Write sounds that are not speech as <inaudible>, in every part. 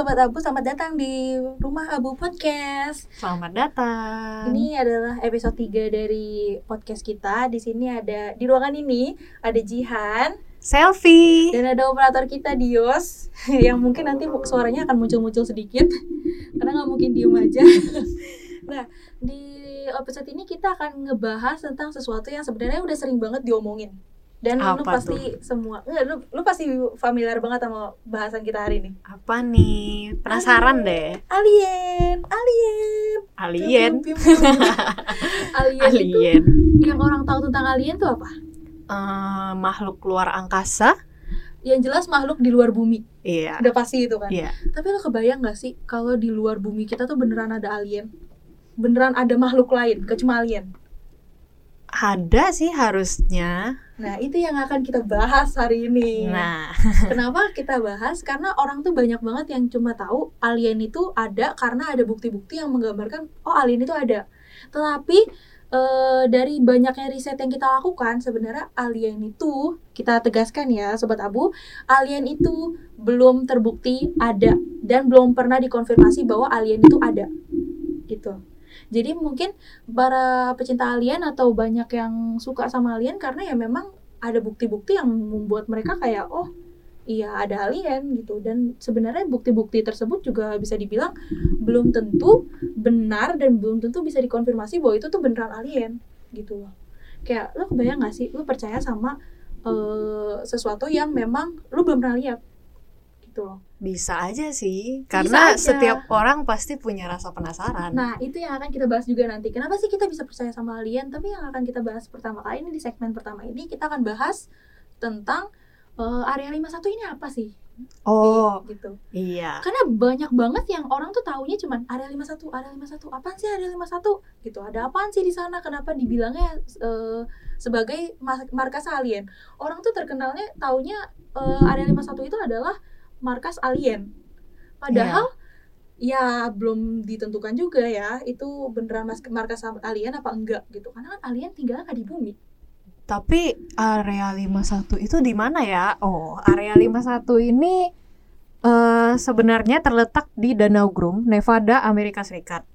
Sobat Abu, selamat datang di Rumah Abu Podcast. Selamat datang. Ini adalah episode 3 dari podcast kita. Di sini ada di ruangan ini ada Jihan selfie dan ada operator kita Dios <laughs> yang mungkin nanti suaranya akan muncul-muncul sedikit <laughs> karena nggak mungkin diem aja. <laughs> nah, di episode ini kita akan ngebahas tentang sesuatu yang sebenarnya udah sering banget diomongin dan Apa lu pasti tuh? semua enggak lu, lu pasti familiar banget sama bahasan kita hari ini Apa nih? Penasaran deh. alien alien Alien. Pium, pium, pium, pium. <laughs> alien, itu Alien. yang orang tahu tentang alien tuh apa Eh, makhluk luar angkasa? yang jelas makhluk di luar bumi Iya. udah pasti itu kan Iya. tapi lo kebayang gak sih kalau di luar bumi kita tuh beneran ada alien beneran ada makhluk lain kecuali alien Ada sih harusnya. nah itu yang akan kita bahas hari ini Nah, Kenapa kita bahas? Karena orang tuh banyak banget yang cuma tahu alien itu ada karena ada bukti-bukti yang menggambarkan oh alien itu ada. Tetapi eh, dari banyaknya riset yang kita lakukan sebenarnya alien itu kita tegaskan ya sobat Abu, alien itu belum terbukti ada dan belum pernah dikonfirmasi bahwa alien itu ada. Gitu. Jadi mungkin para pecinta alien atau banyak yang suka sama alien karena ya memang ada bukti-bukti yang membuat mereka kayak oh iya ada alien gitu. Dan sebenarnya bukti-bukti tersebut juga bisa dibilang belum tentu benar dan belum tentu bisa dikonfirmasi bahwa itu tuh beneran alien gitu loh. Kayak lo kebayang gak sih? Lo percaya sama eh, sesuatu yang memang lo belum pernah lihat gitu loh bisa aja sih. Karena aja. setiap orang pasti punya rasa penasaran. Nah, itu yang akan kita bahas juga nanti. Kenapa sih kita bisa percaya sama alien? Tapi yang akan kita bahas pertama kali ini di segmen pertama ini kita akan bahas tentang eh, area 51 ini apa sih? oh, gitu. iya. Karena banyak banget yang orang tuh taunya cuman area 51, area 51. Apaan sih area 51? Gitu. Ada apaan sih di sana? Kenapa dibilangnya eh, sebagai markas alien? Orang tuh terkenalnya taunya eh, area 51 itu adalah markas alien. Padahal ya belum ditentukan juga ya itu beneran mas- markas alien apa enggak gitu. Karena kan alien tinggal nggak di bumi. Tapi area 51 itu di mana ya? Oh, area 51 ini eh sebenarnya terletak di Danau Grum, Nevada, Amerika Serikat.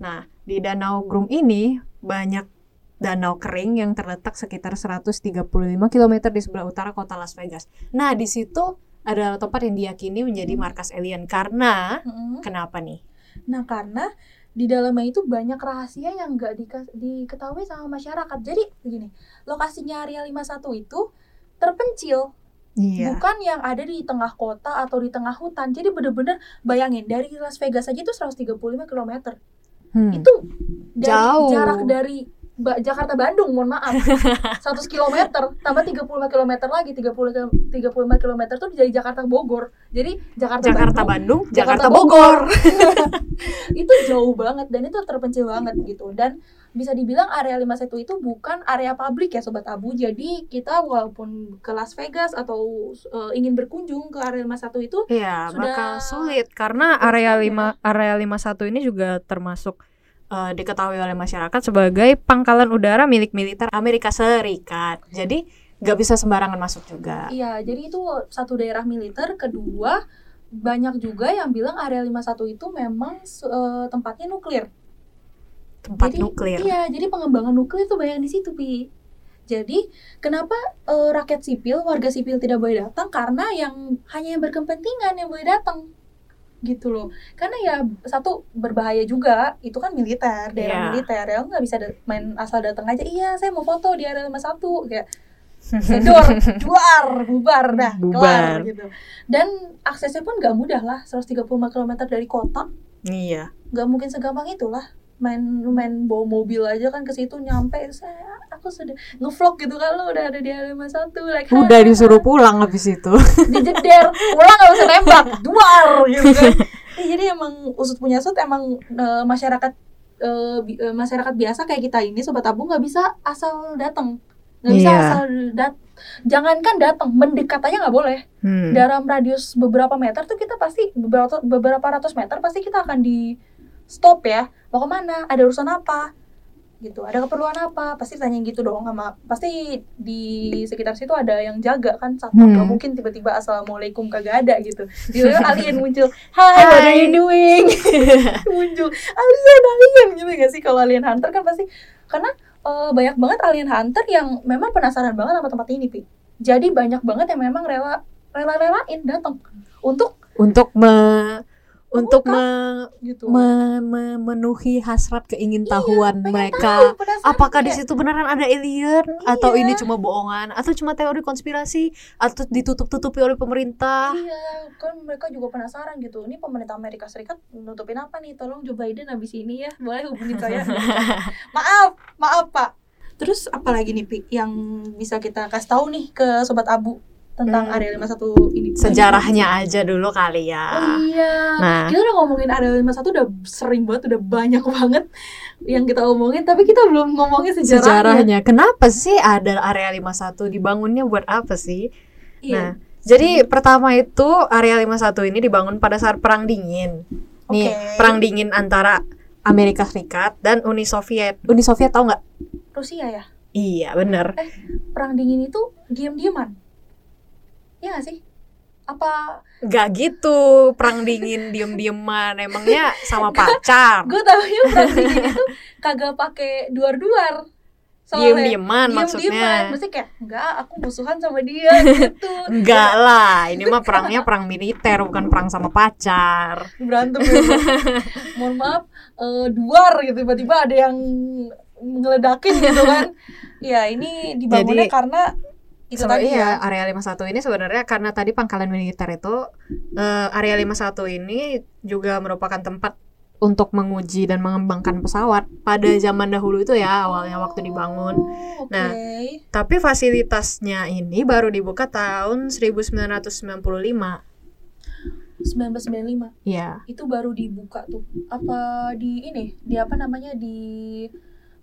Nah, di Danau Grum ini banyak danau kering yang terletak sekitar 135 km di sebelah utara kota Las Vegas. Nah, di situ adalah tempat yang diyakini menjadi markas alien karena Mm-mm. kenapa nih? Nah, karena di dalamnya itu banyak rahasia yang nggak dika- diketahui sama masyarakat. Jadi begini, lokasinya area 51 itu terpencil, Iya. bukan yang ada di tengah kota atau di tengah hutan. Jadi bener-bener bayangin dari Las Vegas aja itu 135 km. Hmm. Itu dari Jauh. jarak dari Ba- Jakarta Bandung, mohon maaf. <laughs> 100 km tambah 35 km lagi 30 km 35 km tuh dari Jakarta Bogor. Jadi Jakarta, Jakarta Bandung Bandung, Jakarta Jakarta Bogor. <laughs> itu jauh banget dan itu terpencil banget gitu dan bisa dibilang area 51 itu bukan area publik ya sobat abu jadi kita walaupun ke Las Vegas atau eh, ingin berkunjung ke area 51 itu Iya, Sudah bakal sulit karena area Sulit 5 area 51 ini juga termasuk eh, diketahui oleh masyarakat sebagai pangkalan udara milik militer Amerika Serikat. Jadi nggak bisa sembarangan masuk juga. iya jadi itu satu daerah militer kedua banyak juga yang bilang area 51 itu memang eh, tempatnya nuklir Tempat jadi, nuklir. Iya, jadi pengembangan nuklir itu banyak di situ, Pi. Jadi, kenapa eh, rakyat sipil, warga sipil tidak boleh datang? Karena yang hanya yang berkepentingan yang boleh datang. Gitu loh. Karena ya satu berbahaya juga, itu kan militer, daerah Iya. militer. Ya nggak bisa main asal datang aja. Iya, saya mau foto di area 51 kayak sedor, <laughs> juar, bubar dah, kelar gitu. Dan aksesnya pun nggak mudah lah, 135 km dari kota Iya. nggak mungkin segampang itulah main main bawa mobil aja kan ke situ nyampe saya aku sudah ngevlog gitu kan lo udah ada di area satu like Udah disuruh pulang habis itu. <laughs> dijeder pulang nggak usah nembak duar gitu kan Eh, <laughs> jadi emang usut punya sut emang eh, masyarakat eh, bi- eh, masyarakat biasa kayak kita ini sobat tabung nggak bisa asal datang nggak bisa Iya. asal dat jangankan datang mendekat aja nggak boleh Hmm. dalam radius beberapa meter tuh kita pasti beberapa beberapa ratus meter pasti kita akan di stop ya. Mau ke mana? Ada urusan apa? Gitu. Ada keperluan apa? Pasti tanya gitu dong sama pasti di sekitar situ ada yang jaga kan satu Hmm. nggak mungkin tiba-tiba assalamualaikum kagak ada gitu. Tiba-tiba alien muncul hai what are you doing? <laughs> Muncul alien alien gitu gak sih? Kalau alien hunter kan pasti karena eh, banyak banget alien hunter yang memang penasaran banget sama tempat ini pi. Jadi banyak banget yang memang rela rela-relain datang untuk untuk me untuk me, gitu me- memenuhi hasrat keingintahuan Pengen mereka tahu, apakah di situ beneran ada alien atau Iya. ini cuma bohongan atau cuma teori konspirasi atau ditutup-tutupi oleh pemerintah Iya, kan mereka juga penasaran gitu. Ini pemerintah Amerika Serikat nutupin apa nih? Tolong Joe Biden habis ini ya, boleh hubungin saya. <laughs> maaf, maaf Pak. Terus apa lagi nih Pi yang bisa kita kasih tahu nih ke sobat Abu tentang Hmm. area 51 ini? sejarahnya aja dulu kali ya Oh iya. nah Kita udah ngomongin area 51 udah sering banget, udah banyak <laughs> banget yang kita omongin, tapi kita belum ngomongin sejarahnya. sejarahnya kenapa sih ada area 51 dibangunnya buat apa sih Iya. Nah, jadi pertama itu area 51 ini dibangun pada saat perang dingin. Nih, perang dingin antara Amerika Serikat dan Uni Soviet. Uni Soviet tahu nggak? Rusia ya. Iya, bener. Perang dingin itu diam-diaman. Iya gak sih? Apa Nggak gitu, perang dingin diem-dieman. Emangnya sama pacar? gue tahunya perang dingin itu kagak pakai duar-duar soalnya Diem-dieman diem-dieman maksudnya. mesti kayak enggak aku musuhan sama dia gitu Enggak lah, ini mah perangnya perang militer, bukan perang sama pacar. berantem ya. mohon maaf eh, duar gitu tiba-tiba ada yang ngeledakin gitu kan <laughs> ya ini dibangunnya Jadi, karena itu Sebe- tadi iya, ya. Area 51 ini sebenarnya karena tadi pangkalan militer itu eh, area 51 ini juga merupakan tempat untuk menguji dan mengembangkan pesawat pada zaman dahulu itu ya awalnya waktu dibangun. Oh, oke. Nah, Tapi fasilitasnya ini baru dibuka tahun 1995. 1995 Ya, itu baru dibuka tuh. Apa di ini? Di apa namanya? Di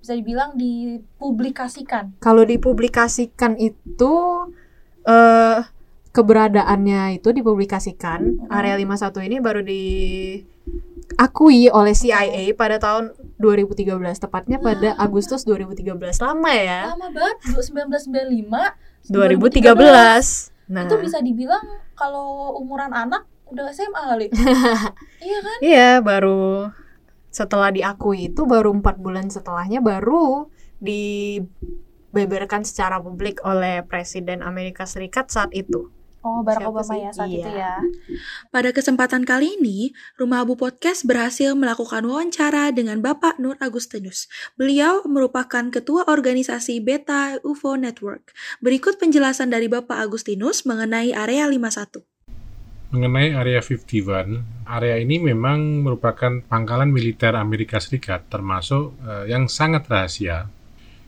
bisa dibilang dipublikasikan kalau dipublikasikan itu eh keberadaannya itu dipublikasikan. Mm. Area 51 ini baru diakui oleh CIA pada tahun 2013, tepatnya pada Agustus 2013. Lama ya. lama banget du- 1995 2013. Nah, itu bisa dibilang kalau umuran anak udah SMA kali <laughs> iya kan iya baru setelah diakui itu baru empat bulan setelahnya baru dibeberkan secara publik oleh Presiden Amerika Serikat saat itu. Oh, Barack Siapa Obama sih? ya saat Iya. itu ya. Pada kesempatan kali ini, Rumah Abu Podcast berhasil melakukan wawancara dengan Bapak Nur Agustinus. Beliau merupakan ketua organisasi Beta UFO Network. Berikut penjelasan dari Bapak Agustinus mengenai area 51. Mengenai Area 51, area ini memang merupakan pangkalan militer Amerika Serikat termasuk eh, yang sangat rahasia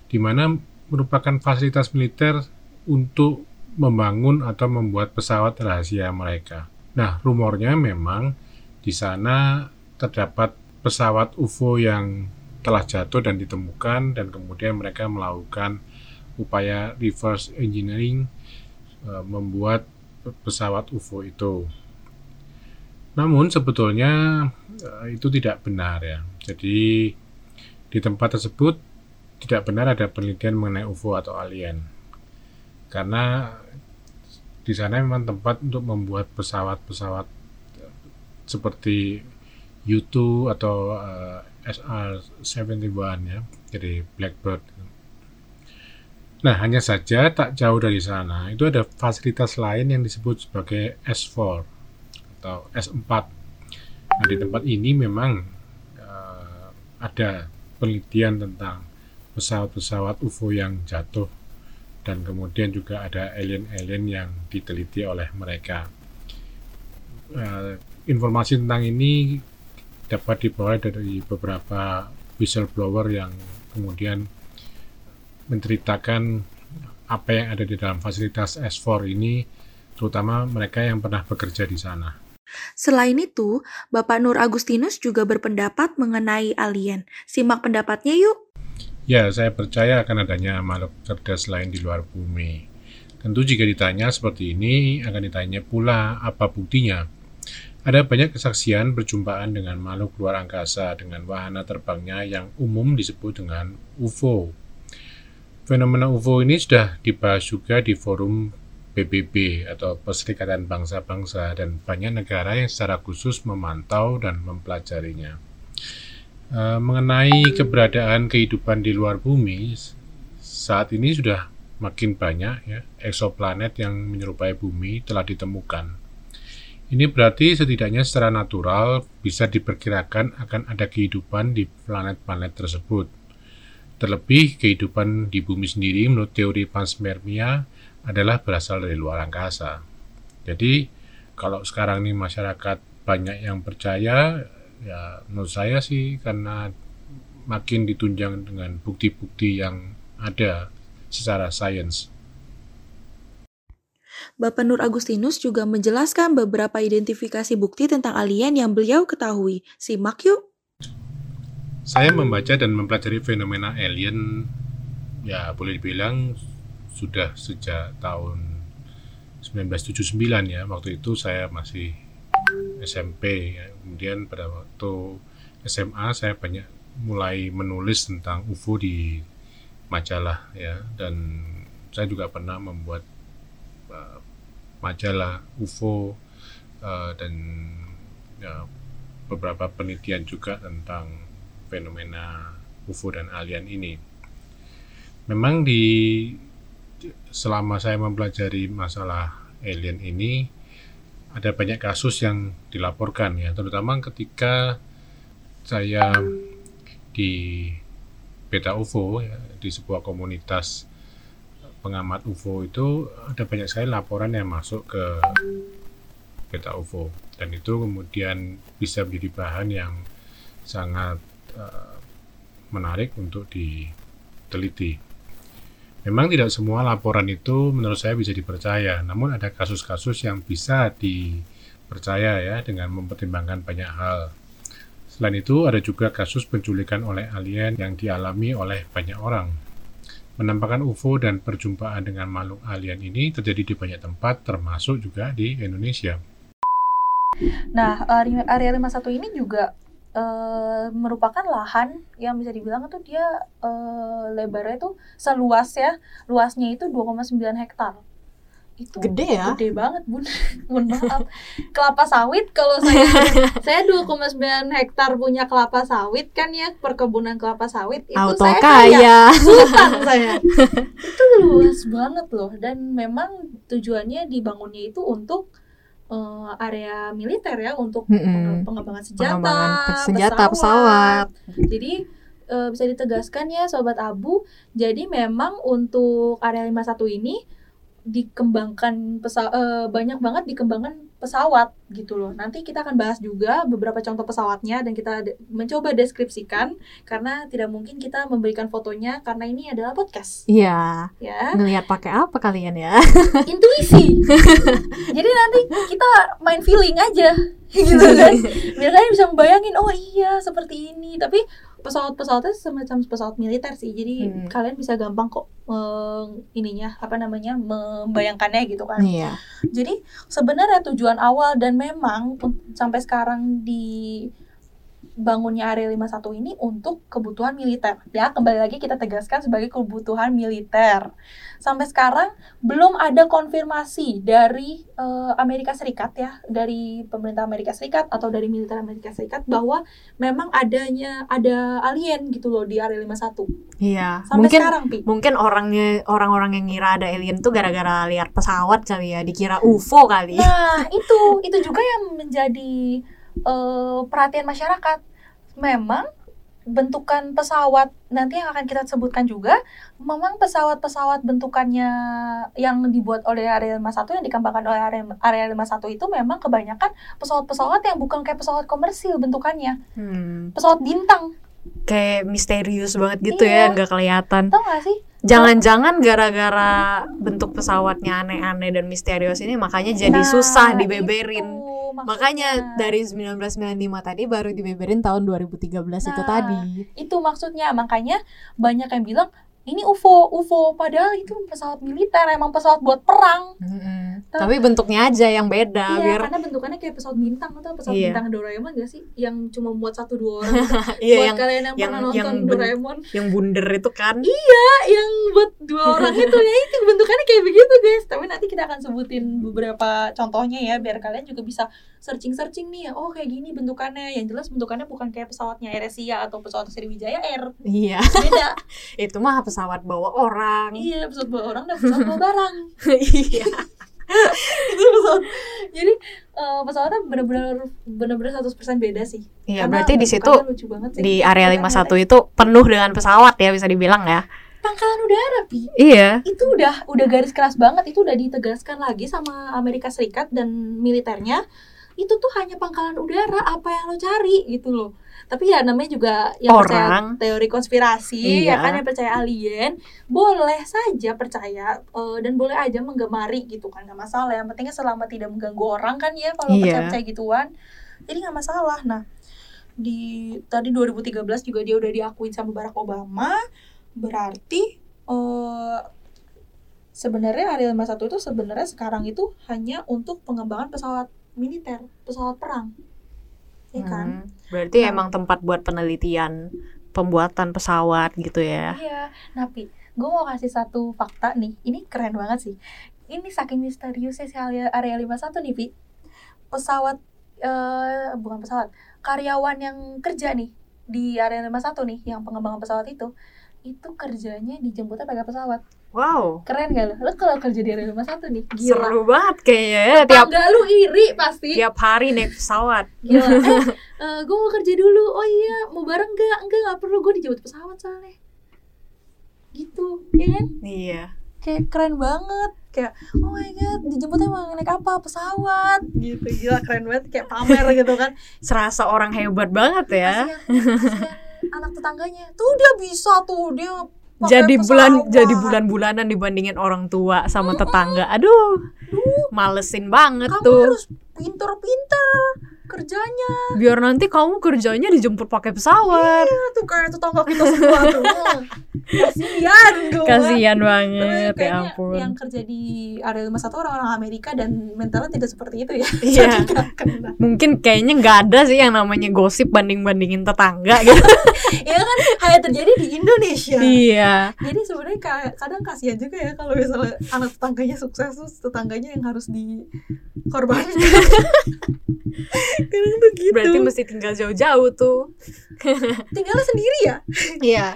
di mana merupakan fasilitas militer untuk membangun atau membuat pesawat rahasia mereka. Nah, rumornya memang di sana terdapat pesawat UFO yang telah jatuh dan ditemukan dan kemudian mereka melakukan upaya reverse engineering eh, membuat pesawat UFO itu. Namun sebetulnya eh, itu tidak benar ya. Jadi di tempat tersebut tidak benar ada penelitian mengenai UFO atau alien. Karena di sana memang tempat untuk membuat pesawat-pesawat eh, seperti U2 atau eh, SR-71 ya, jadi Blackbird. Nah, hanya saja tak jauh dari sana itu ada fasilitas lain yang disebut sebagai S4 atau S4. Nah, di tempat ini memang eh, ada penelitian tentang pesawat-pesawat UFO yang jatuh dan kemudian juga ada alien-alien yang diteliti oleh mereka. Eh, informasi tentang ini dapat diperoleh dari beberapa whistleblower yang kemudian menceritakan apa yang ada di dalam fasilitas S4 ini, terutama mereka yang pernah bekerja di sana. Selain itu, Bapak Nur Agustinus juga berpendapat mengenai alien. Simak pendapatnya yuk. Ya, saya percaya akan adanya makhluk cerdas lain di luar bumi. Tentu jika ditanya seperti ini, akan ditanya pula apa buktinya. Ada banyak kesaksian perjumpaan dengan makhluk luar angkasa dengan wahana terbangnya yang umum disebut dengan UFO. Fenomena UFO ini sudah dibahas juga di forum PBB atau Perserikatan Bangsa-Bangsa dan banyak negara yang secara khusus memantau dan mempelajarinya. E, mengenai keberadaan kehidupan di luar bumi, saat ini sudah makin banyak ya eksoplanet yang menyerupai bumi telah ditemukan ini berarti setidaknya secara natural bisa diperkirakan akan ada kehidupan di planet-planet tersebut. Terlebih kehidupan di bumi sendiri menurut teori panspermia adalah berasal dari luar angkasa. Jadi kalau sekarang ini masyarakat banyak yang percaya, ya menurut saya sih karena makin ditunjang dengan bukti-bukti yang ada secara sains. Bapak Nur Agustinus juga menjelaskan beberapa identifikasi bukti tentang alien yang beliau ketahui. Simak yuk. Saya membaca dan mempelajari fenomena alien ya boleh dibilang sudah sejak tahun 1979 ya. Waktu itu saya masih SMP ya. Kemudian pada waktu SMA saya banyak mulai menulis tentang UFO di majalah ya dan saya juga pernah membuat uh, majalah UFO uh, dan ya, beberapa penelitian juga tentang fenomena UFO dan alien ini. Memang di selama saya mempelajari masalah alien ini ada banyak kasus yang dilaporkan ya, terutama ketika saya di Beta UFO ya, di sebuah komunitas pengamat UFO itu ada banyak sekali laporan yang masuk ke Beta UFO dan itu kemudian bisa menjadi bahan yang sangat uh, menarik untuk diteliti. Memang tidak semua laporan itu menurut saya bisa dipercaya, namun ada kasus-kasus yang bisa dipercaya ya dengan mempertimbangkan banyak hal. Selain itu ada juga kasus penculikan oleh alien yang dialami oleh banyak orang. Penampakan UFO dan perjumpaan dengan makhluk alien ini terjadi di banyak tempat, termasuk juga di Indonesia. Nah, area 51 ini juga uh, merupakan lahan yang bisa dibilang itu dia uh, lebarnya itu seluas ya, luasnya itu 2,9 hektar. Itu gede ya? gede banget bun. <laughs> Mohon maaf. Kelapa sawit kalau saya <laughs> saya 2,9 hektar punya kelapa sawit kan ya perkebunan kelapa sawit itu Auto saya kaya. sultan saya. <laughs> Itu luas banget loh dan memang tujuannya dibangunnya itu untuk uh, area militer ya untuk mm -hmm. pengembangan senjata pengembangan senjata pesawat, pesawat. jadi uh, bisa ditegaskan ya sobat abu jadi memang untuk area 51 ini dikembangkan pesa uh, banyak banget dikembangkan pesawat gitu loh. Nanti kita akan bahas juga beberapa contoh pesawatnya dan kita de mencoba deskripsikan karena tidak mungkin kita memberikan fotonya karena ini adalah podcast. Iya. Ya. Ngelihat pakai apa kalian ya? <laughs> Intuisi. Jadi nanti kita main feeling aja <laughs> gitu kan. <laughs> Biar kalian bisa membayangin oh iya seperti ini. Tapi pesawat-pesawatnya semacam pesawat militer sih jadi hmm. kalian bisa gampang kok uh, ininya apa namanya membayangkannya gitu kan iya. jadi sebenarnya tujuan awal dan memang sampai sekarang di bangunnya area 51 ini untuk kebutuhan militer. Ya, kembali lagi kita tegaskan sebagai kebutuhan militer. Sampai sekarang belum ada konfirmasi dari uh, Amerika Serikat ya, dari pemerintah Amerika Serikat atau dari militer Amerika Serikat bahwa memang adanya ada alien gitu loh di area 51. Iya. Sampai mungkin, sekarang, Pi. Mungkin orangnya orang-orang yang ngira ada alien tuh gara-gara lihat pesawat kali ya, dikira UFO kali. Nah, itu itu juga yang menjadi uh, perhatian masyarakat. Memang bentukan pesawat nanti yang akan kita sebutkan juga memang pesawat-pesawat bentukannya yang dibuat oleh area 51 yang dikembangkan oleh area, area 51 itu memang kebanyakan pesawat-pesawat yang bukan kayak pesawat komersil bentukannya hmm. pesawat bintang kayak misterius banget gitu ya, iya. ya nggak kelihatan tau gak sih Jangan-jangan gara-gara bentuk pesawatnya aneh-aneh dan misterius ini makanya jadi nah, susah dibeberin. Itu, makanya dari 1995 tadi baru dibeberin tahun 2013 nah, itu tadi. Itu maksudnya makanya banyak yang bilang ini UFO, UFO padahal itu pesawat militer emang pesawat buat perang. Mm -hmm. Tapi bentuknya aja yang beda Iya, biar karena bentukannya kayak pesawat bintang atau pesawat Iya. bintang Doraemon gak sih? Yang cuma muat satu dua orang. <laughs> iya buat yang kalian yang, yang- pernah nonton yang ben- Doraemon, yang bunder itu kan. yang buat dua orang itu ya itu bentukannya kayak begitu guys. Tapi nanti kita akan sebutin beberapa contohnya ya biar kalian juga bisa searching-searching nih. Oh kayak gini bentukannya. Yang jelas bentukannya bukan kayak pesawatnya AirAsia atau pesawat Sriwijaya Air. Iya, Beda. <laughs> itu mah pesawat bawa orang. iya, pesawat bawa orang dan pesawat bawa barang. <laughs> Iya. <laughs> itu pesawat. Jadi eh, pesawatnya benar-benar benar-benar 100% beda sih. Iya, Karena berarti di situ bentukannya lucu banget sih. di area Bentukannya 51 itu penuh dengan pesawat ya bisa dibilang ya. pangkalan udara pi Iya. itu udah udah garis keras banget itu udah ditegaskan lagi sama Amerika Serikat dan militernya itu tuh hanya pangkalan udara apa yang lo cari gitu loh tapi ya namanya juga yang percaya Orang. teori konspirasi Iya. ya kan yang percaya alien boleh saja percaya eh, dan boleh aja menggemari gitu kan nggak masalah yang pentingnya selama tidak mengganggu orang kan ya kalau Iya. percaya percaya gituan jadi nggak masalah nah di tadi 2013 juga dia udah diakuin sama Barack Obama berarti eh sebenarnya Area 51 itu sebenarnya sekarang itu hanya untuk pengembangan pesawat militer, pesawat perang. Ya kan? Hmm, Berarti Nah. emang tempat buat penelitian pembuatan pesawat gitu ya. Iya. Napi, gue mau kasih satu fakta nih. Ini keren banget sih. Ini saking misteriusnya si area, area 51 nih, Pi. Pesawat eh bukan pesawat, karyawan yang kerja nih di area 51 nih, yang pengembangan pesawat itu itu kerjanya dijemputnya pakai pesawat. Wow. Keren gak lo? Lo kalau kerja di area 51 nih, gila. Seru banget kayaknya ya tiap Tangga lu iri pasti. tiap hari naik pesawat. Gila. Eh, gue mau kerja dulu. Oh iya, mau bareng nggak? Enggak, nggak perlu. Gue dijemput pesawat soalnya. Gitu, ya kan? Iya. Kayak keren banget. Kayak, oh my god, dijemputnya mau naik apa? Pesawat. Gitu, gila keren banget. Kayak pamer gitu kan. Serasa orang hebat banget ya. Kasihan, kasihan anak tetangganya. Tuh dia bisa tuh, dia Jadi bulan pesawat. jadi bulan-bulanan dibandingin orang tua sama tetangga. Aduh. Malesin banget Kamu tuh. harus pinter-pinter kerjanya. Biar nanti kamu kerjanya dijemput pakai pesawat. Iya, tuh kayak tetangga kita semua tuh. <laughs> Kasihan gue. Kasihan banget ya ampun. yang kerja di area 51 orang-orang Amerika dan mentalnya tidak seperti itu ya. <laughs> Iya. Mungkin kayaknya nggak ada sih yang namanya gosip banding-bandingin tetangga <laughs> gitu. Iya kan hanya terjadi di Indonesia. iya. Jadi sebenarnya ka- kadang kasihan juga ya kalau misalnya anak tetangganya sukses terus tetangganya yang harus dikorbankan. Kadang tuh gitu. Berarti mesti tinggal jauh-jauh tuh. <laughs> tinggalnya sendiri ya. Iya.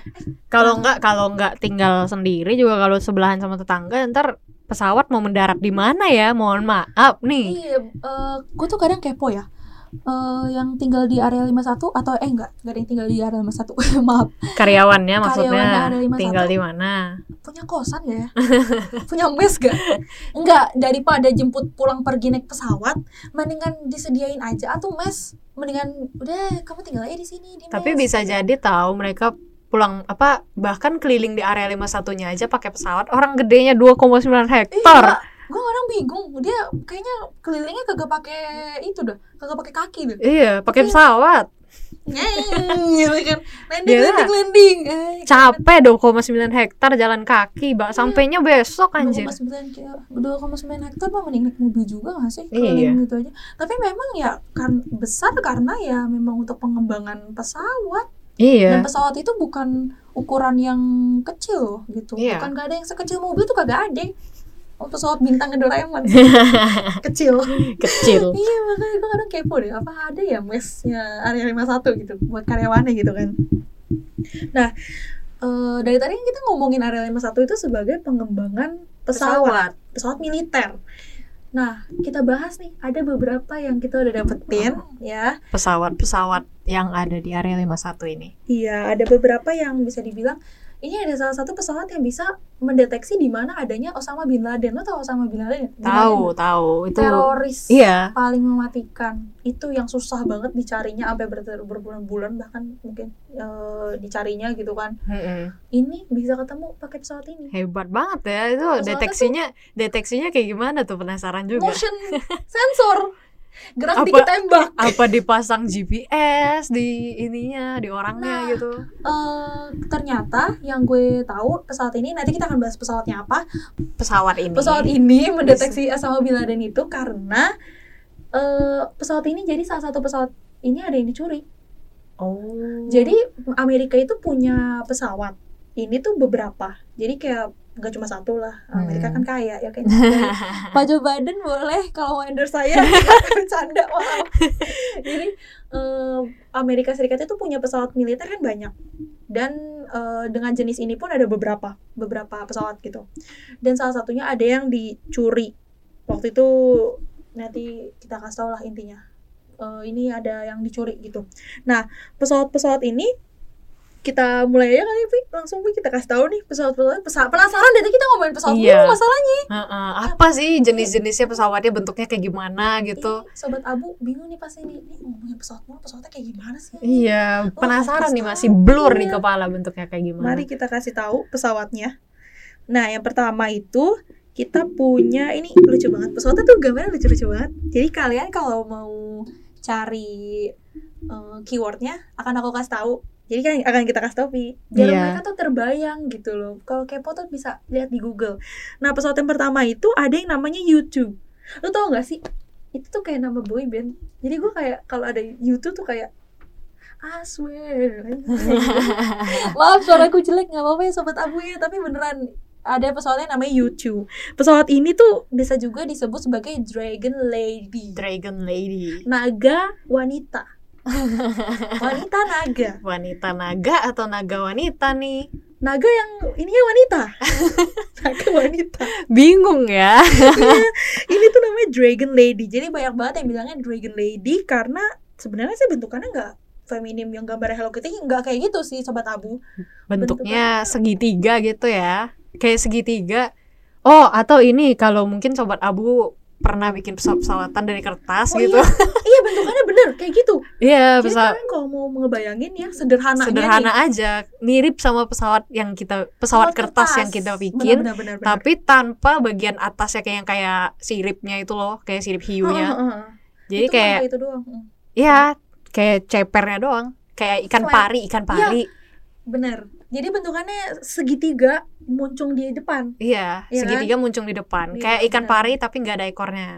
Kalau nggak kalau nggak tinggal sendiri juga kalau sebelahan sama tetangga ntar pesawat mau mendarat di mana ya? Mohon maaf nih. Iya, gue tuh kadang kepo ya. Eh, yang tinggal di area 51 atau eh enggak, enggak ada yang tinggal di area 51. <laughs> Maaf. Karyawannya maksudnya Karyawannya ada 51. tinggal di mana? punya kosan ya? <laughs> punya mes gak? Enggak, daripada jemput pulang pergi naik pesawat, mendingan disediain aja atau mes. Mendingan udah kamu tinggal aja di sini di Tapi mes." bisa jadi tahu mereka pulang apa bahkan keliling di area 51-nya aja pakai pesawat. Orang gedenya 2,9 hektar. Iya, gue kadang bingung. Dia kayaknya kelilingnya kagak pakai itu dah, kagak pakai kaki dah. Iya, pakai pesawat. Gitu kan. Landing, Gila. landing, landing. Eh, Capek 2,9 hektar jalan kaki, Mbak. Sampainya besok anjir. 2,9 kilo- 2,9 hektar mah mending naik mobil juga gak sih Iya. gitu aja tapi memang ya kan besar karena ya memang untuk pengembangan pesawat dan Iya. pesawat itu bukan ukuran yang kecil gitu Iya. bukan gak ada yang sekecil mobil tuh kagak ada oh, pesawat bintang Doraemon <laughs> kecil. Kecil. <laughs> iya makanya gue kadang kepo deh apa ada ya mesnya area 51 gitu buat karyawannya gitu kan. Nah eh, dari tadi kan kita ngomongin area 51 itu sebagai pengembangan pesawat pesawat. militer. Nah kita bahas nih ada beberapa yang kita udah dapetin ya. Pesawat-pesawat yang ada di area 51 ini. iya ada beberapa yang bisa dibilang ini ada salah satu pesawat yang bisa mendeteksi di mana adanya Osama bin Laden. Lo tau Osama bin Laden? Tahu, tahu. Itu teroris Iya. paling mematikan. Itu yang susah banget dicarinya sampai ber- berbulan-bulan bahkan mungkin eh, dicarinya gitu kan. Mm-mm. ini bisa ketemu pakai pesawat ini. Hebat banget ya. Itu Pesawatnya deteksinya deteksinya kayak gimana tuh? Penasaran juga. motion sensor <laughs> gerak Apa- dikit tembak Apa dipasang GPS di ininya, di orangnya Nah, gitu? Eh, ternyata yang gue tahu pesawat ini nanti kita akan bahas pesawatnya apa Pesawat ini. pesawat ini mendeteksi Osama bin Laden itu karena eh, pesawat ini jadi salah satu pesawat ini ada yang dicuri Oh. Jadi Amerika itu punya pesawat. Ini tuh beberapa. Jadi kayak nggak cuma satu lah. Amerika Hmm. kan kaya ya kayaknya. <laughs> Pak Joe Biden boleh kalau mau endorse saya <laughs> bercanda maaf. Jadi eh, Amerika Serikat itu punya pesawat militer kan banyak. Dan eh, dengan jenis ini pun ada beberapa beberapa pesawat gitu. Dan salah satunya ada yang dicuri. Waktu itu nanti kita kasih tau lah intinya. Eh, ini ada yang dicuri gitu. Nah, pesawat-pesawat ini kita mulai aja kali Vi. Langsung Vi kita kasih tahu nih pesawat-pesawat. Pesawat penasaran dari kita ngomongin pesawat Iya. dulu masalahnya. Heeh, apa sih jenis-jenisnya pesawatnya bentuknya kayak gimana gitu? Ini sobat Abu bingung nih pasti nih. Ini ngomongin pesawat mulu pesawatnya kayak gimana sih? Iya, penasaran nih masih blur di Iya. kepala bentuknya kayak gimana. mari kita kasih tahu pesawatnya. Nah yang pertama itu kita punya ini lucu banget. Pesawatnya tuh gambarnya lucu-lucu banget. Jadi kalian kalau mau cari eh, keywordnya akan aku kasih tahu jadi kan akan kita kasih Vi biar Iya. mereka tuh terbayang gitu loh. Kalau kepo tuh bisa lihat di Google. Nah pesawat yang pertama itu ada yang namanya YouTube. Lu tau gak sih? Itu tuh kayak nama boy band. Jadi gue kayak kalau ada YouTube tuh kayak I swear. <laughs> Maaf suaraku jelek. Nggak apa-apa ya sobat abu ya. Tapi beneran ada pesawatnya namanya YouTube. Pesawat ini tuh bisa juga disebut sebagai Dragon Lady. Dragon Lady. naga wanita <laughs> wanita naga Wanita naga atau naga wanita nih? naga yang ininya wanita <laughs> naga wanita Bingung ya. <laughs> ini tuh namanya Dragon Lady jadi banyak banget yang bilangnya Dragon Lady karena sebenarnya sih bentukannya nggak feminim yang gambar Hello Kitty nggak kayak gitu sih sobat abu Bentuknya segitiga gitu ya. Kayak segitiga. Oh, atau ini kalau mungkin sobat Abu pernah bikin pesawat-pesawatan dari kertas Oh gitu. iya, <laughs> iya bentukannya bener kayak gitu. Iya, Jadi pesawat kalian kalau mau ngebayangin ya sederhananya sederhana nih. aja, mirip sama pesawat yang kita pesawat kertas, yang kita bikin, Bener, bener, bener, tapi tanpa bagian atasnya kayak yang kayak siripnya itu loh, kayak sirip hiunya. Heeh. Jadi Itu kayak itu doang. Hmm. ya kayak cepernya doang, kayak ikan Flat. pari, ikan pari. Bener. Jadi bentukannya segitiga muncung di depan. Iya, kan? segitiga muncul di depan, Iya, kayak ikan benar. pari tapi nggak ada ekornya.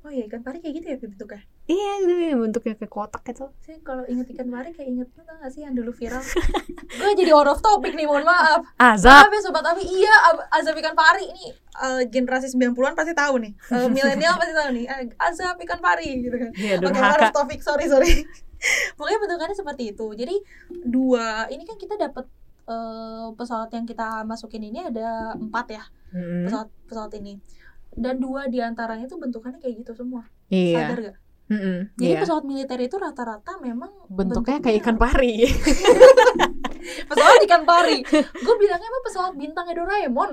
Oh iya ikan pari kayak gitu ya bentuknya. Iya, gitu, bentuknya kayak kotak gitu. Saya kalau inget ikan pari kayak inget tau gak sih yang dulu viral. <laughs> Gue jadi out of topic nih, mohon maaf. Azab. Maaf ya sobat Abi, iya Ab- azab ikan pari ini eh, generasi 90-an pasti tahu nih. Eh, <laughs> milenial pasti tahu nih. Eh, azab ikan pari gitu kan. Iya, Oke, durhaka. out of topic, sorry sorry. <laughs> Pokoknya bentukannya seperti itu. Jadi dua, ini kan kita dapat eh, pesawat yang kita masukin ini ada empat ya Mm-mm. pesawat pesawat ini. Dan dua di antaranya tuh bentukannya kayak gitu semua. Iya. Sadar gak? Mm-mm, Jadi iya. pesawat militer itu rata-rata memang bentuknya kayak ikan pari. <laughs> pesawat ikan pari. Gue bilangnya emang pesawat bintangnya Doraemon.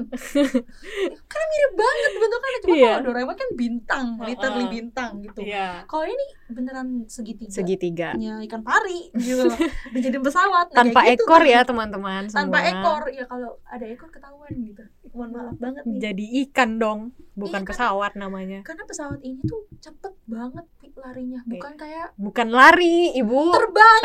Karena mirip banget bentukannya cuma Iya. kalau Doraemon kan bintang, literally bintang gitu. Iya. Kalau ini beneran segitiga. Segitiga. Ya, ikan pari gitu. Dijadiin pesawat. Nah, Tanpa kayak gitu ekor tuh. ya teman-teman Tanpa semua. ekor. Ya kalau ada ekor ketahuan gitu. Mohon maaf banget nih. Jadi ikan dong, bukan Iya, kan? pesawat namanya. Karena pesawat ini tuh cepet banget larinya. Bukan kayak Bukan lari, Ibu. terbang.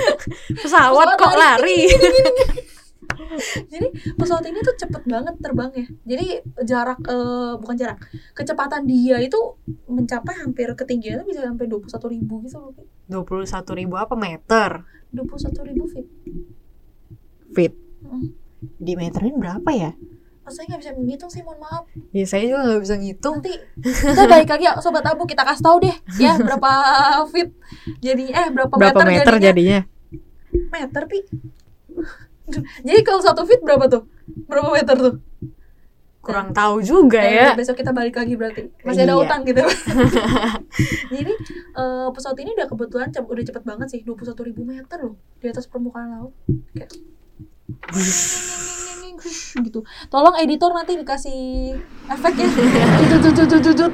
<laughs> pesawat kok lari. <laughs> <laughs> Jadi pesawat ini tuh cepet banget terbangnya. Jadi jarak eh, bukan jarak, kecepatan dia itu mencapai hampir ketinggiannya bisa sampai 21.000 ribu gitu loh. Pi. 21.000 ribu apa meter? 21.000 ribu feet. Feet. Mm. Dimeterin berapa ya? Oh, saya nggak bisa menghitung sih, mohon maaf. Ya saya juga nggak bisa ngitung. Nanti kita balik lagi ya, sobat abu kita kasih tahu deh ya berapa feet. Jadi eh berapa, Berapa meter jadinya. jadinya? Meter pi. <laughs> Jadi kalau satu feet berapa tuh? Berapa meter tuh? Kurang tahu juga Eh, ya. besok kita balik lagi berarti masih ada Iya. utang gitu <laughs> <laughs> jadi eh, pesawat ini udah kebetulan cep- udah cepet banget sih 21.000 meter loh di atas permukaan laut kayak <laughs> gitu. Tolong editor nanti dikasih efek ya.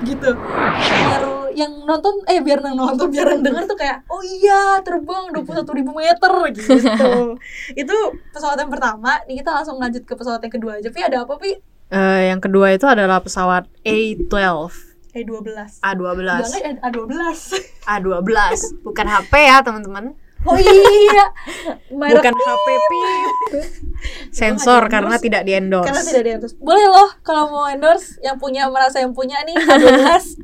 Gitu. Biar yang nonton eh biar yang nonton biar yang denger tuh kayak oh iya terbang 21.000 meter gitu. Itu pesawat yang pertama nih kita langsung lanjut ke pesawat yang kedua aja. Pi ada apa Pi? Eh, yang kedua itu adalah pesawat A12. E12 A12 Bilangnya A12 A12 bukan HP ya teman-teman Oh iya. Merek bukan HP pip. Sensor karena tidak di endorse. Karena tidak ada endorse. Boleh loh kalau mau endorse Yang punya merasa yang punya nih A12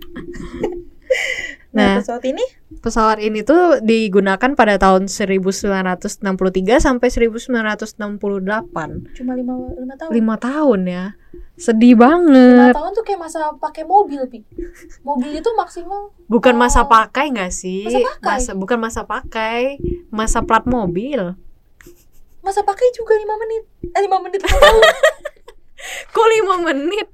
Nah, Nah. pesawat ini? pesawat ini tuh digunakan pada tahun 1963 sampai 1968 cuma lima, lima tahun? Lima tahun ya? Sedih Lima banget tahun tuh kayak masa pakai mobil pi. Mobil itu maksimal bukan masa Oh. pakai nggak sih? Masa pakai? Masa- bukan masa pakai masa plat mobil. Masa pakai juga lima menit. Eh lima menit lima <laughs> kok lima menit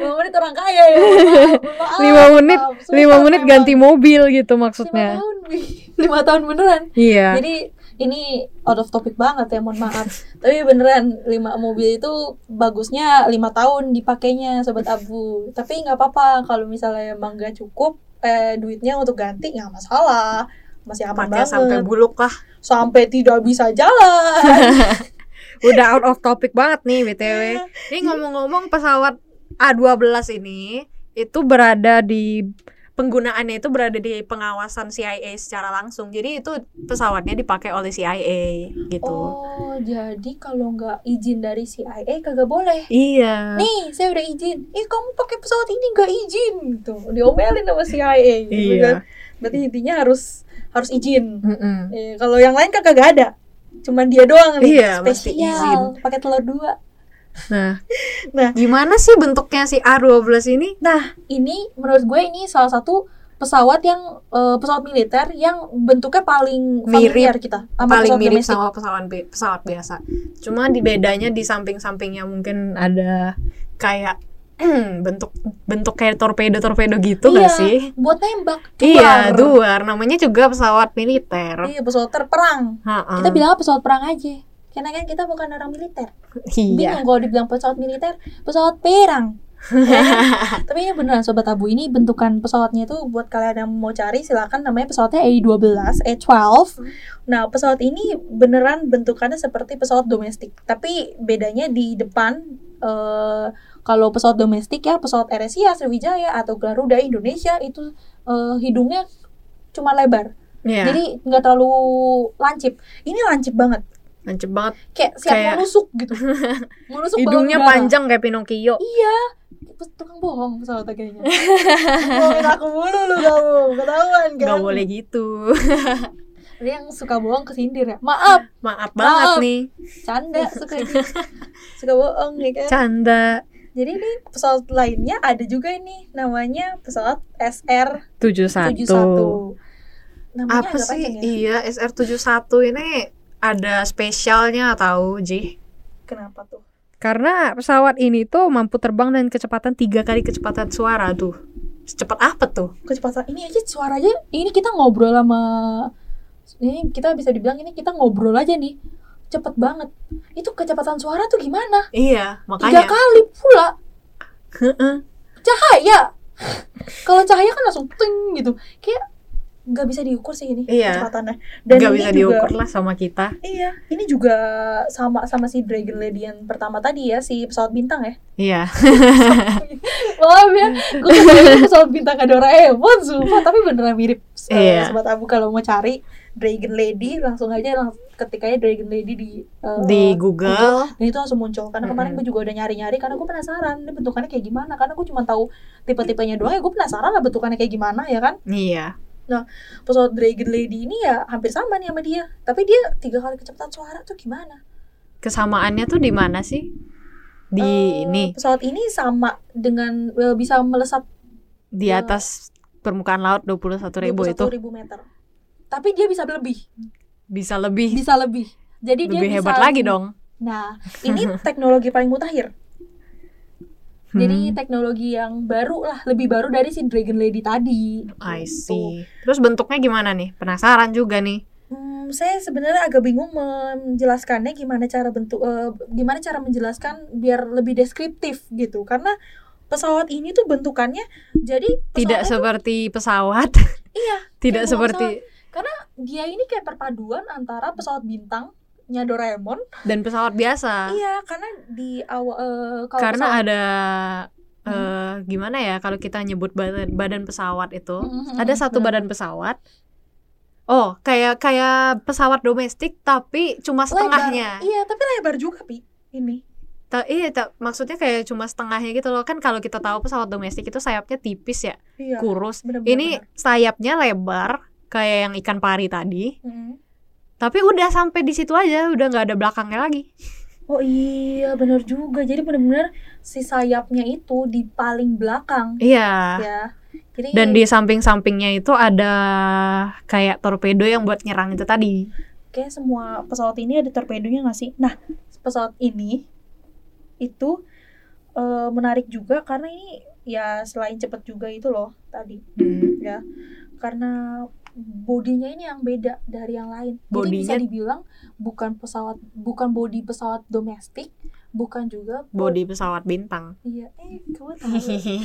Lima menit orang kaya ya <laughs> lima menit lima menit memang. ganti mobil gitu Lima maksudnya tahun. <laughs> Lima tahun beneran iya Jadi ini out of topic banget ya, mohon maaf. Tapi beneran lima mobil itu bagusnya lima tahun dipakainya sobat abu. Tapi nggak apa-apa kalau misalnya emang nggak cukup eh, duitnya untuk ganti nggak masalah. Masih aman pakai banget. sampai buluk lah Sampai tidak bisa jalan. <laughs> udah out of topic banget nih btw Iya. ini ngomong-ngomong pesawat A12 ini itu berada di penggunaannya itu berada di pengawasan CIA secara langsung jadi itu pesawatnya dipakai oleh CIA gitu oh, jadi kalau nggak izin dari CIA kagak boleh. iya Nih, saya udah izin. Eh, kamu pakai pesawat ini nggak izin gitu. Diomelin sama CIA. gitu Iya. kan. Berarti intinya harus harus izin. Mm-mm. Eh, kalau yang lain kan kagak ada. Cuman dia doang nih Iya, spesial pakai telur dua. nah <laughs> Nah. gimana sih bentuknya si A12 ini Nah, ini menurut gue ini salah satu pesawat yang eh, pesawat militer yang bentuknya paling familiar kita sama paling pesawat mirip domestik. sama pesawat pesawat biasa cuma di bedanya di samping-sampingnya mungkin ada kayak <clears throat> bentuk bentuk kayak torpedo torpedo gitu Iya, sih buat nembak. Iya, Duar. duar. Namanya juga pesawat militer. Iya, pesawat terperang. Ha-ha. Kita bilang pesawat perang aja. Karena kan kita bukan orang militer. iya. Bingung kalau dibilang pesawat militer, pesawat perang. Ya. <laughs> Tapi ini beneran sobat abu ini bentukan pesawatnya itu buat kalian yang mau cari silakan namanya pesawatnya A12, A12. Nah, pesawat ini beneran bentukannya seperti pesawat domestik. Tapi bedanya di depan eh kalau pesawat domestik ya pesawat AirAsia, Sriwijaya atau Garuda Indonesia itu eh, hidungnya cuma lebar. Iya. Jadi nggak terlalu lancip. Ini lancip banget. Lancip banget. Kayak siap Kayak- menusuk gitu. <laughs> menusuk balon Hidungnya panjang kayak Pinocchio. Iya, tukang bohong pesawatnya kayaknya. Bohongin aku mulu lu kamu, ketahuan kan? Gak boleh gitu. Dia yang suka bohong kesindir ya. Maaf, Maaf banget Maaf. nih. canda suka <laughs> suka bohong ya kan. Canda. Jadi ini pesawat lainnya ada juga ini namanya pesawat SR 71. 71. Namanya Apa sih? panjang ya. Iya, SR71 ini ada spesialnya tahu, Ji. Kenapa tuh? Karena pesawat ini tuh mampu terbang dengan kecepatan tiga kali kecepatan suara tuh. Secepat apa tuh? Kecepatan ini aja suaranya ini kita ngobrol sama ini kita bisa dibilang ini kita ngobrol aja nih. Cepet banget. Itu kecepatan suara tuh gimana? Iya, Tiga makanya. kali pula. Heeh. cahaya kalau cahaya kan langsung ting gitu kayak nggak bisa diukur sih ini Iya. kecepatannya dan Nggak bisa juga, diukur lah sama kita. iya ini juga sama sama si Dragon Lady yang pertama tadi ya si pesawat bintang ya Iya. <laughs> maaf ya gue pesawat bintang ada Doraemon sumpah tapi beneran mirip Eh, Iya. sobat abu kalau mau cari Dragon Lady langsung aja langsung ketikanya Dragon Lady di eh, Di Google. dan itu langsung muncul. Karena kemarin Mm-mm. gue juga udah nyari-nyari karena gue penasaran ini bentukannya kayak gimana. Karena gue cuma tahu tipe-tipenya doang ya gue penasaran lah bentukannya kayak gimana ya kan? Iya. pesawat Dragon Lady ini ya hampir sama nih sama dia. Tapi dia tiga kali kecepatan suara tuh gimana? Kesamaannya tuh di mana sih? Di Eh, ini, pesawat ini sama dengan eh, bisa melesat di eh, atas permukaan laut 21.000 ribu itu. 21.000 meter tapi dia bisa lebih bisa lebih bisa lebih jadi dia lebih bisa hebat lagi dong. nah ini <laughs> teknologi paling mutakhir jadi Hmm, teknologi yang baru lah lebih baru dari si Dragon Lady tadi I Gitu. see. Terus bentuknya gimana nih? Penasaran juga nih. Hmm, saya sebenarnya agak bingung menjelaskannya gimana cara bentuk eh, gimana cara menjelaskan biar lebih deskriptif gitu karena pesawat ini tuh bentukannya jadi Tidak tuh- seperti pesawat. <laughs> iya Tidak kayak seperti dia ini kayak perpaduan antara pesawat bintangnya Doraemon dan pesawat biasa. iya karena di awal eh, kalau Karena pesawat- ada eh, gimana ya kalau kita nyebut badan badan pesawat itu Mm-mm, ada satu benar. badan pesawat oh kayak kayak pesawat domestik tapi cuma setengahnya Lebar. Iya, tapi lebar juga, Pi. Ini. Ta- iya ta- maksudnya kayak cuma setengahnya gitu loh kan kalau kita tahu pesawat domestik itu sayapnya tipis ya Iya. kurus bener-bener, ini sayapnya lebar kayak yang ikan pari tadi bener. Mm. tapi udah sampai di situ aja udah nggak ada belakangnya lagi Oh iya, bener juga. Jadi bener-bener si sayapnya itu di paling belakang iya ya. Jadi dan di samping-sampingnya itu ada kayak torpedo yang buat nyerang itu tadi kayak semua pesawat ini ada torpedonya nggak sih? Nah, pesawat ini itu eh, menarik juga karena ini ya selain cepet juga itu loh tadi Hmm. ya karena bodinya ini yang beda dari yang lain. Jadi bisa Bodinya- dibilang bukan pesawat bukan bodi pesawat domestik, bukan juga bo- body pesawat bintang Iya, eh kamu tahu.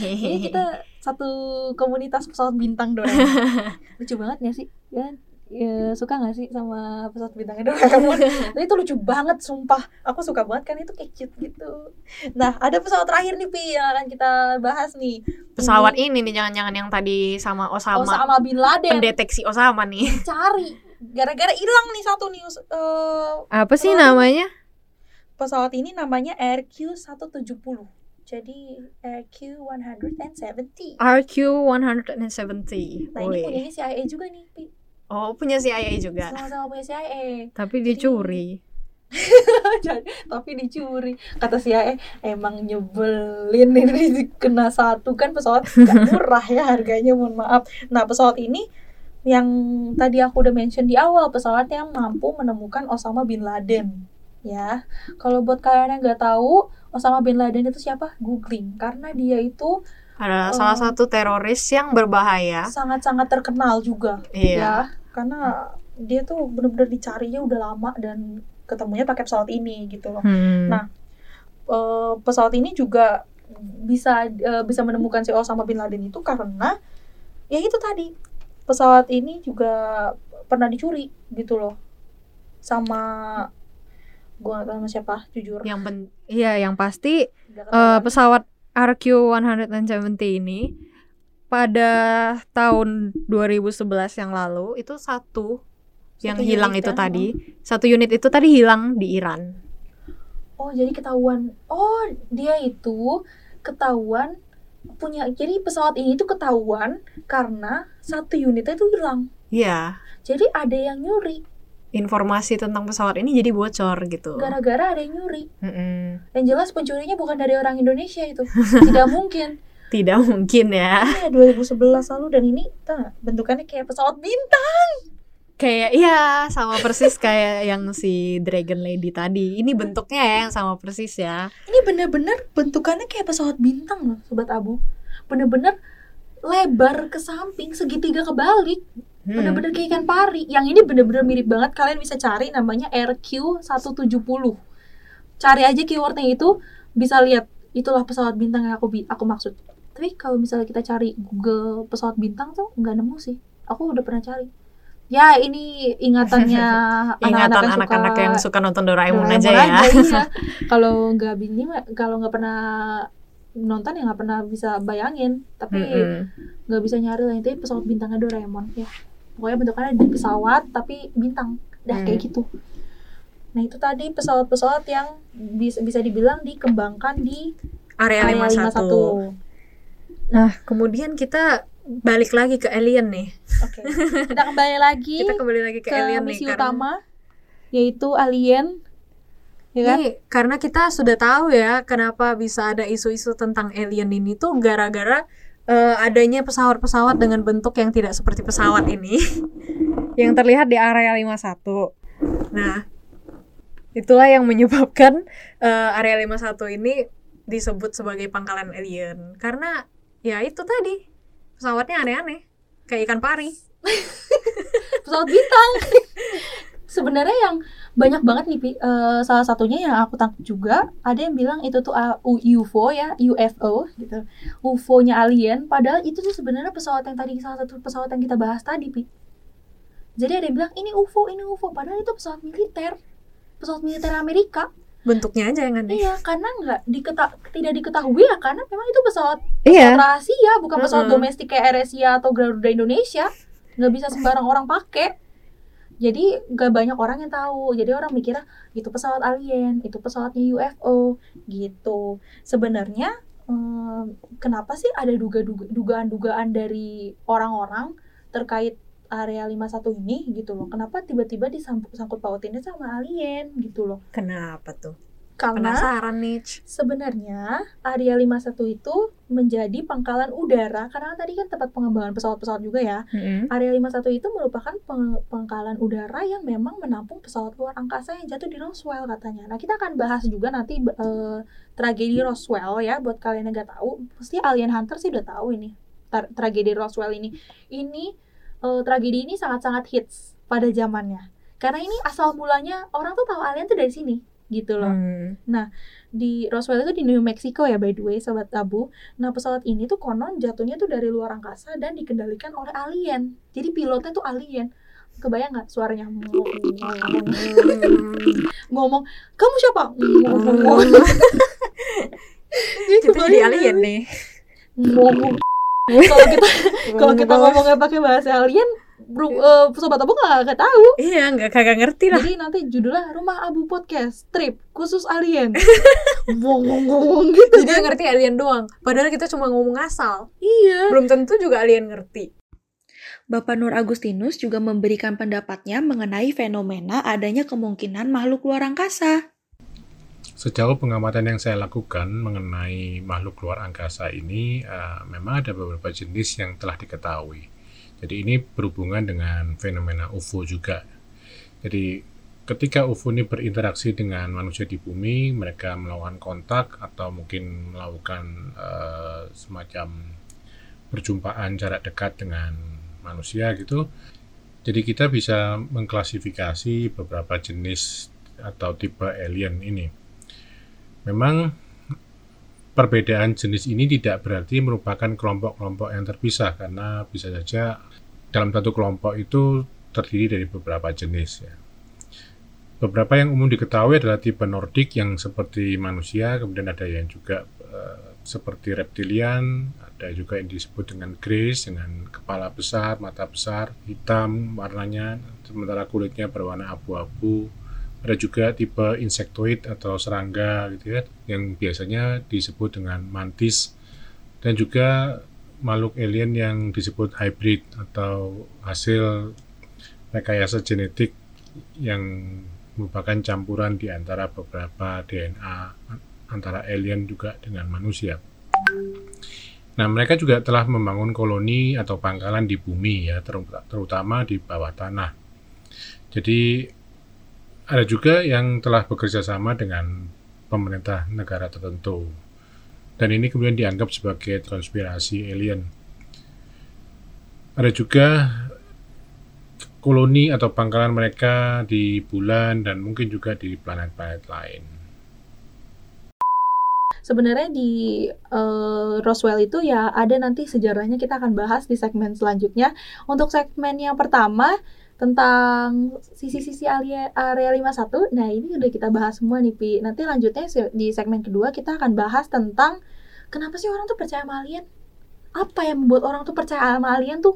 Ini kita <laughs> satu komunitas pesawat bintang Doraemon. <laughs> lucu banget gak sih? Ya, ya suka gak sih sama pesawat bintangnya <laughs> Doraemon? Nah, itu lucu banget, sumpah. Aku suka banget kan itu kayak cute gitu. Nah, ada pesawat terakhir nih Pi yang akan kita bahas nih. pesawat Ini ini nih jangan-jangan yang tadi sama Osama, Osama bin Laden pendeteksi Osama nih <laughs> cari gara-gara hilang nih satu nih us- eh, apa sih Pesawat- namanya pesawat ini namanya RQ170. Jadi RQ170. RQ 170 Nah, ini Wih. punya CIA juga nih, Pi. Oh punya CIA juga? Sama-sama punya CIA. tapi dicuri. <laughs> Tapi dicuri. Kata CIA emang nyebelin ini kena satu kan pesawat nggak murah ya harganya mohon maaf. Nah pesawat ini yang tadi aku udah mention di awal pesawat yang mampu menemukan Osama bin Laden ya. Kalau buat kalian yang nggak tahu Osama bin Laden itu siapa? Googling. Karena dia itu ada Oh. salah satu teroris yang berbahaya sangat-sangat terkenal juga iya ya karena dia tuh bener-bener dicarinya udah lama dan ketemunya pakai pesawat ini gitu loh Hmm. Nah, eh, pesawat ini juga bisa eh, bisa menemukan si Osama bin Laden itu karena ya itu tadi pesawat ini juga pernah dicuri gitu loh sama gua gak tahu sama siapa jujur yang pen iya yang pasti ketahuan. pesawat RQ 170 ini pada tahun 2011 yang lalu itu satu yang Satu hilang unit itu kan? tadi. Satu unit itu tadi hilang di Iran. Oh jadi ketahuan. Oh dia itu ketahuan punya jadi pesawat ini tuh ketahuan karena satu unitnya itu hilang. Iya. Jadi ada yang nyuri informasi tentang pesawat ini jadi bocor gitu. Gara-gara ada yang nyuri. Mm-mm. yang jelas pencurinya bukan dari orang Indonesia itu. Tidak mungkin. <laughs> Tidak mungkin ya. Iya 2011 lalu dan ini nggak, bentukannya kayak pesawat bintang. kayak iya sama persis kayak yang si Dragon Lady tadi. Ini bentuknya ya yang sama persis ya. Ini bener-bener bentukannya kayak pesawat bintang loh, sobat Abu. Bener-bener lebar ke samping, segitiga kebalik, Hmm. bener-bener kayak ikan pari. Yang ini bener-bener mirip banget. Kalian bisa cari namanya RQ170. Cari aja keywordnya itu, bisa lihat itulah pesawat bintang yang aku aku maksud. Tapi kalau misalnya kita cari Google pesawat bintang tuh nggak nemu sih. Aku udah pernah cari. Ya ini ingatannya <laughs> ingatan yang anak-anak suka- yang suka nonton Doraemon, Doraemon aja ya iya. <laughs> kalau nggak bini kalau nggak pernah nonton ya nggak pernah bisa bayangin tapi nggak bisa nyari lah itu pesawat bintangnya Doraemon ya pokoknya bentukannya di pesawat tapi bintang. Dah Hmm. kayak gitu. Nah itu tadi pesawat-pesawat yang bisa bisa dibilang dikembangkan di area area 51 nah kemudian kita balik lagi ke alien nih. Oke. Kita kembali lagi <laughs> kita kembali lagi ke, ke alien misi nih utama yaitu alien ya kan? Ini karena kita sudah tahu ya kenapa bisa ada isu-isu tentang alien ini tuh gara-gara eh, adanya pesawat-pesawat dengan bentuk yang tidak seperti pesawat ini <laughs> yang terlihat di area 51. Nah, itulah yang menyebabkan eh, area 51 ini disebut sebagai pangkalan alien karena ya itu tadi pesawatnya aneh-aneh kayak ikan pari. <laughs> pesawat bintang <laughs> sebenarnya yang banyak banget nih Pi. Eh, salah satunya yang aku tangkap juga ada yang bilang itu tuh uh, UFO ya UFO gitu UFO-nya alien padahal itu tuh sebenarnya pesawat yang tadi salah satu pesawat yang kita bahas tadi pi jadi ada yang bilang ini UFO ini UFO padahal itu pesawat militer pesawat militer Amerika bentuknya aja yang aneh Iya, karena nggak diketa tidak diketahui ya karena memang itu pesawat iya rahasia, bukan pesawat Mm-mm. domestik kayak AirAsia atau Garuda Indonesia. Nggak bisa sembarang orang pakai. Jadi nggak banyak orang yang tahu. Jadi orang mikirnya itu pesawat alien, itu pesawatnya UFO gitu. Sebenarnya em, kenapa sih ada duga-duga dugaan-dugaan dari orang-orang terkait area 51 ini gitu loh. Kenapa tiba-tiba disangkut pautinnya sama alien gitu loh. kenapa tuh Karena penasaran nih Sebenarnya area 51 itu menjadi pangkalan udara karena kan tadi kan tempat pengembangan pesawat-pesawat juga ya. Area 51 itu merupakan peng- pangkalan udara yang memang menampung pesawat luar angkasa yang jatuh di Roswell katanya. Nah, kita akan bahas juga nanti eh, tragedi Roswell ya buat kalian yang nggak tahu. Pasti Alien Hunter sih udah tahu ini. Tra- tragedi Roswell ini. Ini eh, tragedi ini sangat-sangat hits pada zamannya. Karena ini asal mulanya orang tuh tahu alien tuh dari sini gitu loh Hmm. di Roswell itu di New Mexico ya by the way sobat Abu. Nah pesawat ini tuh konon jatuhnya tuh dari luar angkasa dan dikendalikan oleh alien. Jadi pilotnya tuh alien. Kebayang nggak suaranya <laughs> ngomong kamu siapa? <laughs> itu jadi alien nih Ngomong. Kalau kita kalau kita ngomongnya pakai bahasa alien, bro, eh, sobat Abu nggak tahu. iya nggak kagak ngerti lah Jadi nanti judulnya Rumah Abu Podcast Trip khusus alien. <laughs> Ngomong-ngomong gitu. jadi ngerti alien doang padahal kita cuma ngomong asal Iya. belum tentu juga alien ngerti Bapak Nur Agustinus juga memberikan pendapatnya mengenai fenomena adanya kemungkinan makhluk luar angkasa. Sejauh pengamatan yang saya lakukan mengenai makhluk luar angkasa ini, eh, memang ada beberapa jenis yang telah diketahui. Jadi ini berhubungan dengan fenomena UFO juga. Jadi ketika UFO ini berinteraksi dengan manusia di bumi, mereka melakukan kontak atau mungkin melakukan eh, semacam perjumpaan jarak dekat dengan manusia gitu. Jadi kita bisa mengklasifikasi beberapa jenis atau tipe alien ini. Memang perbedaan jenis ini tidak berarti merupakan kelompok-kelompok yang terpisah karena bisa saja dalam satu kelompok itu terdiri dari beberapa jenis ya. Beberapa yang umum diketahui adalah tipe Nordik yang seperti manusia, kemudian ada yang juga eh, seperti reptilian, ada juga yang disebut dengan Grace dengan kepala besar, mata besar, hitam warnanya, sementara kulitnya berwarna abu-abu. Ada juga tipe insektoid atau serangga gitu ya, yang biasanya disebut dengan mantis dan juga makhluk alien yang disebut hybrid atau hasil rekayasa genetik yang merupakan campuran di antara beberapa DNA antara alien juga dengan manusia. Nah, mereka juga telah membangun koloni atau pangkalan di bumi ya, ter- terutama di bawah tanah. Jadi ada juga yang telah bekerja sama dengan pemerintah negara tertentu. Dan ini kemudian dianggap sebagai konspirasi alien. Ada juga koloni atau pangkalan mereka di bulan dan mungkin juga di planet-planet lain. Sebenarnya di eh, Roswell itu ya ada nanti sejarahnya kita akan bahas di segmen selanjutnya. Untuk segmen yang pertama tentang sisi-sisi area, area 51. Nah, ini udah kita bahas semua nih, Pi. Nanti lanjutnya di segmen kedua kita akan bahas tentang kenapa sih orang tuh percaya sama alien? Apa yang membuat orang tuh percaya sama alien tuh?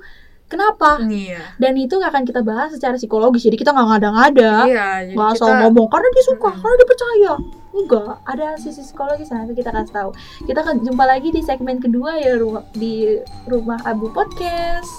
Kenapa? iya Dan itu nggak akan kita bahas secara psikologis. Jadi kita nggak ngada-ngada. iya nggak asal kita ngomong karena dia suka Mm-mm. karena dia percaya enggak ada sisi psikologis nanti kita kasih tahu kita akan jumpa lagi di segmen kedua ya di rumah Abu Podcast